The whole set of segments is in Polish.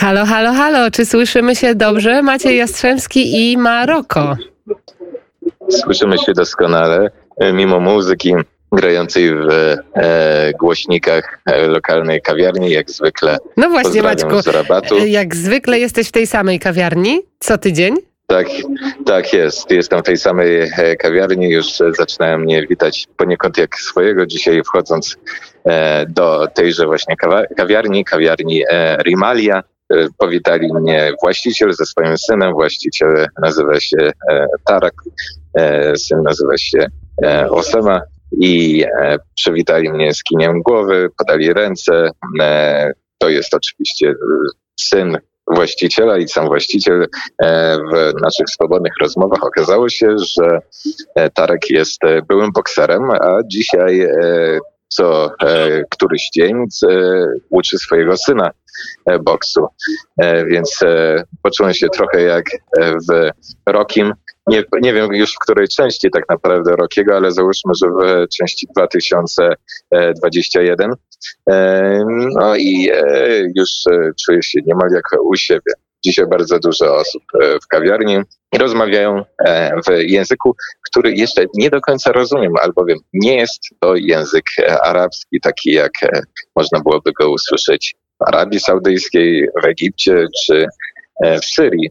Halo, halo, halo, czy słyszymy się dobrze? Maciej Jastrzębski i Maroko. Słyszymy się doskonale, e, mimo muzyki grającej w e, głośnikach e, lokalnej kawiarni, jak zwykle. No właśnie, Maćku, z rabatu. e, jak zwykle jesteś w tej samej kawiarni co tydzień? Tak, tak jest. Jestem w tej samej kawiarni. Już zaczynałem mnie witać poniekąd jak swojego dzisiaj wchodząc do tejże właśnie kawiarni, kawiarni Rimalia. E, Powitali mnie właściciel ze swoim synem. Właściciel nazywa się e, Tarak, e, syn nazywa się e, Osama i przywitali mnie z kiniem głowy, podali ręce. To jest oczywiście syn właściciela i sam właściciel w naszych swobodnych rozmowach okazało się, że Tarek jest byłym bokserem, a dzisiaj co któryś dzień uczy swojego syna boksu. E, Więc e, poczułem się trochę jak e, w Rokim. Nie, nie wiem już w której części tak naprawdę Rokiego, ale załóżmy, że w części 2021. E, No i e, już e, czuję się niemal jak u siebie. Dzisiaj bardzo dużo osób e, w kawiarni rozmawiają e, w języku, który jeszcze nie do końca rozumiem, albowiem nie jest to język e, arabski, taki jak e, można byłoby go usłyszeć Arabii Saudyjskiej, w Egipcie czy e, w Syrii.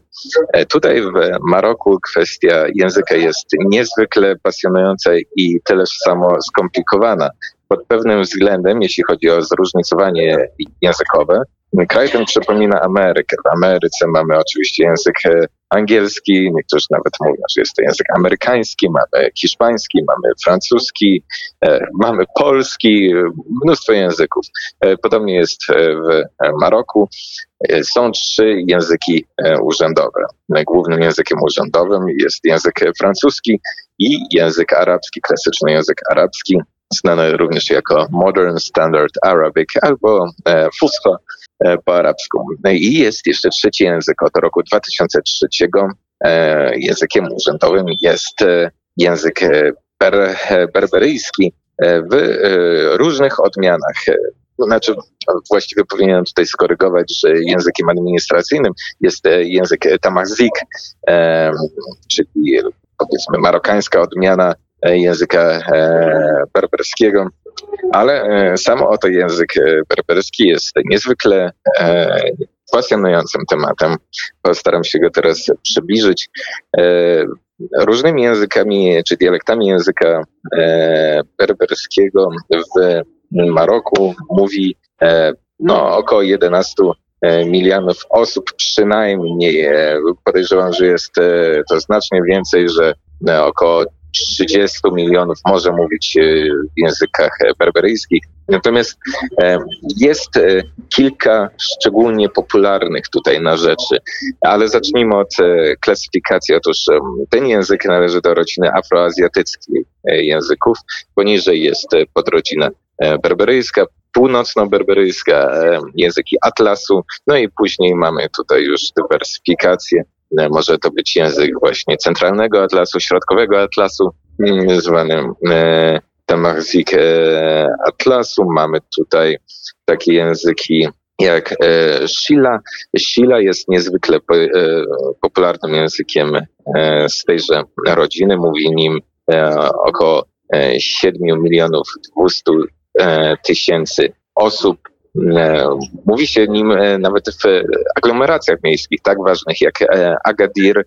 E, Tutaj w Maroku kwestia języka jest niezwykle pasjonująca i tyleż samo skomplikowana. Pod pewnym względem, jeśli chodzi o zróżnicowanie językowe, kraj ten przypomina Amerykę. W Ameryce mamy oczywiście język e, angielski, niektórzy nawet mówią, że jest to język amerykański, mamy hiszpański, mamy francuski, e, mamy polski, e, mnóstwo języków. Podobnie jest w Maroku. Są trzy języki urzędowe. Głównym językiem urzędowym jest język francuski i język arabski, klasyczny język arabski, znany również jako Modern Standard Arabic albo Fusha po arabsku. I jest jeszcze trzeci język od roku 2003. E, Językiem urzędowym jest e, język e, ber, e, berberyjski e, w e, różnych odmianach. E, Znaczy, właściwie powinienem tutaj skorygować, że językiem administracyjnym jest e, język e, tamazik, e, czyli powiedzmy marokańska odmiana e, języka e, berberskiego, ale e, sam oto język e, berberski jest niezwykle e, pasjonującym tematem. Postaram się go teraz przybliżyć. E, różnymi językami czy dialektami języka e, berberskiego w Maroku mówi e, no, około 11 e, milionów osób przynajmniej. E, Podejrzewam, że jest e, to znacznie więcej, że e, około 30 milionów może mówić e, w językach e, berberyjskich. Natomiast e, jest kilka szczególnie popularnych tutaj na rzeczy, ale zacznijmy od klasyfikacji. Otóż ten język należy do rodziny afroazjatyckich języków. Poniżej jest podrodzina berberyjska, północno-berberyjska, języki atlasu, no i później mamy tutaj już dywersyfikację. E, Może to być język właśnie centralnego atlasu, środkowego atlasu, mm, zwanym e, Tamarzik e, atlasu. Mamy tutaj takie języki jak e, Shila. Shila jest niezwykle po, e, popularnym językiem e, z tejże rodziny. Mówi nim e, około e, 7 milionów 200 e, tysięcy osób. E, Mówi się nim e, nawet w aglomeracjach miejskich, tak ważnych jak e, Agadir,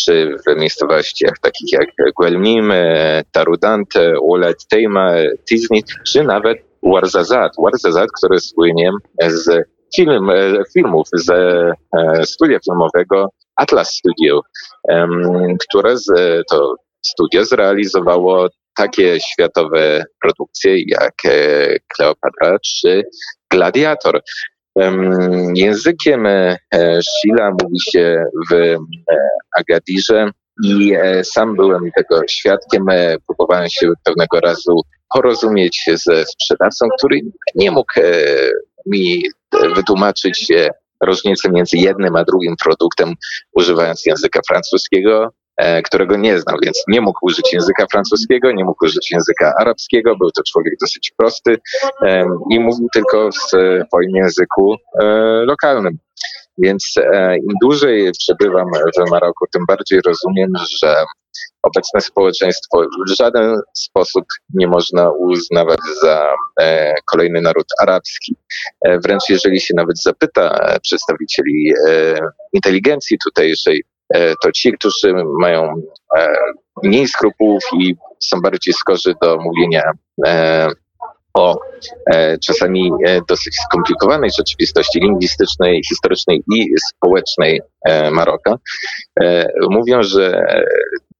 czy w miejscowościach takich jak Guelmim, Tarudant, Ulet Tejma, Tizni, czy nawet Warzazat. Warzazat, który słynie z film, filmów, z studia filmowego Atlas Studio, które z, to studio zrealizowało takie światowe produkcje jak e, Kleopatra czy Gladiator. Em, Językiem e, Shila mówi się w e, Agadirze i sam byłem tego świadkiem. Próbowałem się pewnego razu porozumieć ze sprzedawcą, który nie mógł mi wytłumaczyć różnicę między jednym a drugim produktem, używając języka francuskiego którego nie znał, więc nie mógł użyć języka francuskiego, nie mógł użyć języka arabskiego, był to człowiek dosyć prosty i mówił tylko w swoim języku lokalnym. Więc im dłużej przebywam w Maroku, tym bardziej rozumiem, że obecne społeczeństwo w żaden sposób nie można uznawać za e, kolejny naród arabski. E, wręcz jeżeli się nawet zapyta przedstawicieli e, inteligencji tutejszej, to ci, którzy mają mniej skrupułów i są bardziej skorzy do mówienia o e, czasami e, dosyć skomplikowanej rzeczywistości lingwistycznej, historycznej i społecznej e, Maroka, mówią, że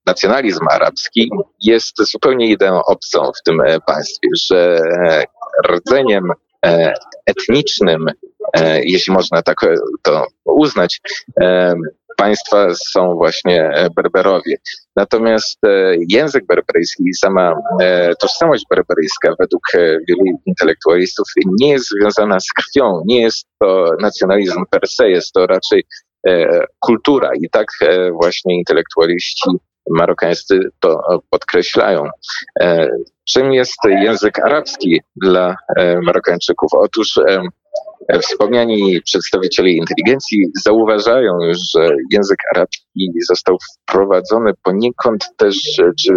nacjonalizm arabski jest zupełnie ideą obcą w tym państwie, że rdzeniem etnicznym, jeśli można tak to uznać, państwa są właśnie Berberowie. Natomiast e, język berberyjski i sama e, tożsamość berberyjska według e, wielu intelektualistów nie jest związana z krwią, nie jest to nacjonalizm per se, jest to raczej kultura i tak właśnie intelektualiści marokańscy to podkreślają. Czym jest język arabski dla Marokańczyków? Otóż Wspomniani przedstawiciele inteligencji zauważają już, że język arabski został wprowadzony poniekąd też, czy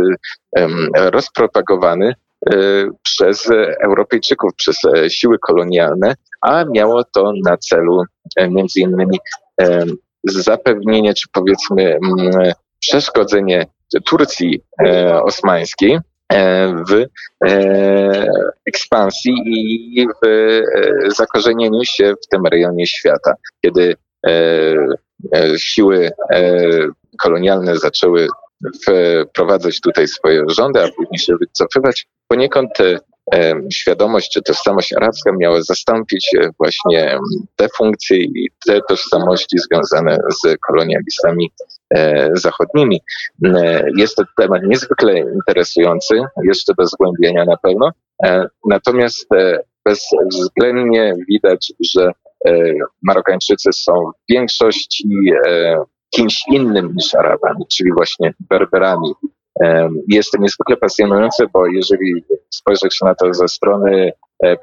rozpropagowany e, przez Europejczyków, przez e, siły kolonialne, a miało to na celu e, między innymi zapewnienie, czy powiedzmy przeszkodzenie Turcji osmańskiej w e, ekspansji i w e, zakorzenieniu się w tym rejonie świata. Kiedy siły kolonialne zaczęły wprowadzać tutaj swoje rządy, a później się wycofywać, poniekąd świadomość czy tożsamość arabska miała zastąpić właśnie te funkcje i te tożsamości związane z kolonialistami E, zachodnimi. E, jest to temat niezwykle interesujący, jeszcze do zgłębienia na pewno. E, natomiast bezwzględnie widać, że Marokańczycy są w większości kimś innym niż Arabami, czyli właśnie Berberami. Jest to niezwykle pasjonujące, bo jeżeli spojrzeć na to ze strony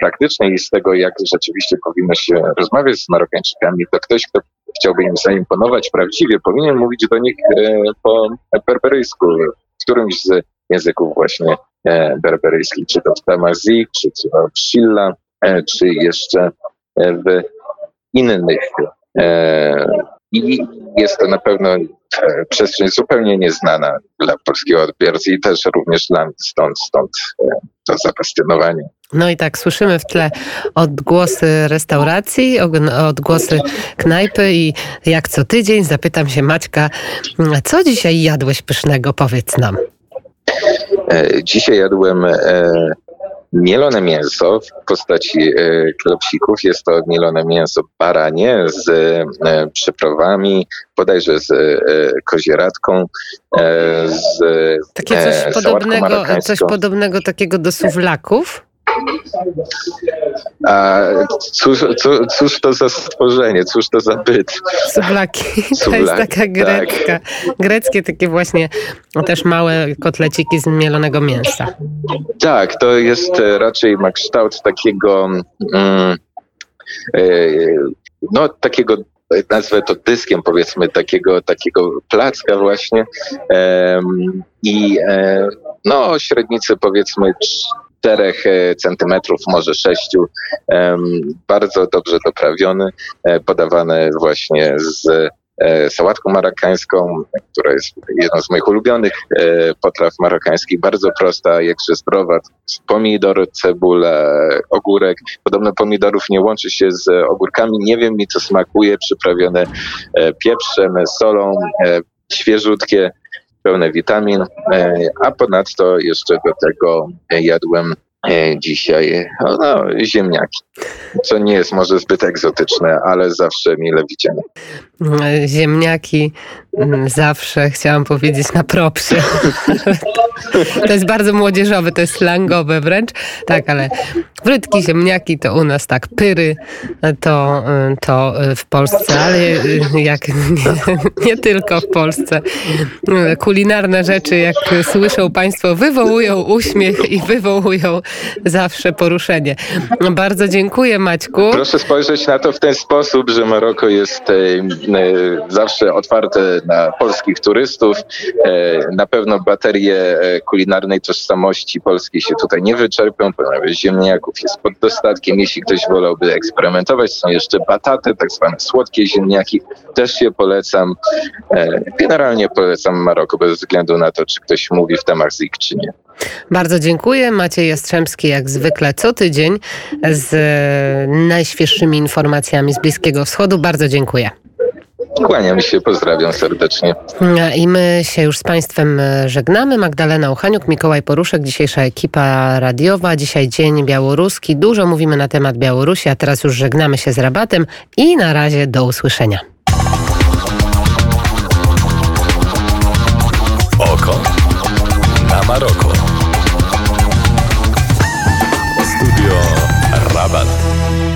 praktycznej i z tego, jak rzeczywiście powinno się rozmawiać z Marokańczykami, to ktoś, kto chciałby im zaimponować prawdziwie, powinien mówić do nich e, po berberyjsku, w którymś z języków właśnie e, berberyjskich, czy to w Tamazik, czy, w Shilla, e, czy jeszcze w innych. I jest to na pewno przestrzeń zupełnie nieznana dla polskiego odbiorcy i też również dla mnie, stąd, stąd to zafascynowanie. No i tak, słyszymy w tle odgłosy restauracji, odgłosy knajpy i jak co tydzień zapytam się Maćka, co dzisiaj jadłeś pysznego, powiedz nam. E, dzisiaj jadłem e, mielone mięso w postaci e, klopsików. Jest to mielone mięso baranie z przyprawami, bodajże z kozieradką, z Takie coś podobnego, coś podobnego takiego do suwlaków? A cóż, cóż to za stworzenie, cóż to za byt? Sublaki. To jest taka tak. grecka. Tak. Greckie takie właśnie też małe kotleciki z mielonego mięsa. Tak, to jest e, raczej ma kształt takiego mm, e, no takiego nazwę to dyskiem, powiedzmy, takiego, takiego placka właśnie. I e, no, średnicy powiedzmy 4 e, centymetrów, może 6, bardzo dobrze doprawiony, e, podawany właśnie z e, sałatką marokańską, która jest jedną z moich ulubionych potraw marokańskich, bardzo prosta, jak się zdrowa, pomidor, cebula, ogórek. Podobno pomidorów nie łączy się z ogórkami, nie wiem mi co smakuje, przyprawione pieprzem, solą, świeżutkie, pełne witamin, e, a ponadto jeszcze do tego jadłem e, dzisiaj no, ziemniaki, co nie jest może zbyt egzotyczne, ale zawsze mile widziane. Ziemniaki mm, zawsze chciałam powiedzieć na propsie. To jest bardzo młodzieżowe, to jest slangowe wręcz. Tak, ale frytki, ziemniaki to u nas tak, pyry to, to w Polsce, ale jak nie, nie tylko w Polsce. Kulinarne rzeczy, jak słyszą Państwo, wywołują uśmiech i wywołują zawsze poruszenie. Bardzo dziękuję Maćku. Proszę spojrzeć na to w ten sposób, że Maroko jest zawsze otwarte na polskich turystów. E, na pewno baterie kulinarnej tożsamości polskiej się tutaj nie wyczerpią, ponieważ ziemniaków jest pod dostatkiem. Jeśli ktoś wolałby eksperymentować, są jeszcze bataty, tak zwane słodkie ziemniaki. Też się polecam. Generalnie polecam Maroko bez względu na to, czy ktoś mówi w tematach z czy nie. Bardzo dziękuję. Maciej Jastrzębski jak zwykle co tydzień z najświeższymi informacjami z Bliskiego Wschodu. Bardzo dziękuję. Kłaniam się, pozdrawiam serdecznie. I my się już z Państwem żegnamy. Magdalena Uchaniuk, Mikołaj Poruszek, dzisiejsza ekipa radiowa. Dzisiaj dzień białoruski. Dużo mówimy na temat Białorusi, a teraz już żegnamy się z rabatem i na razie do usłyszenia.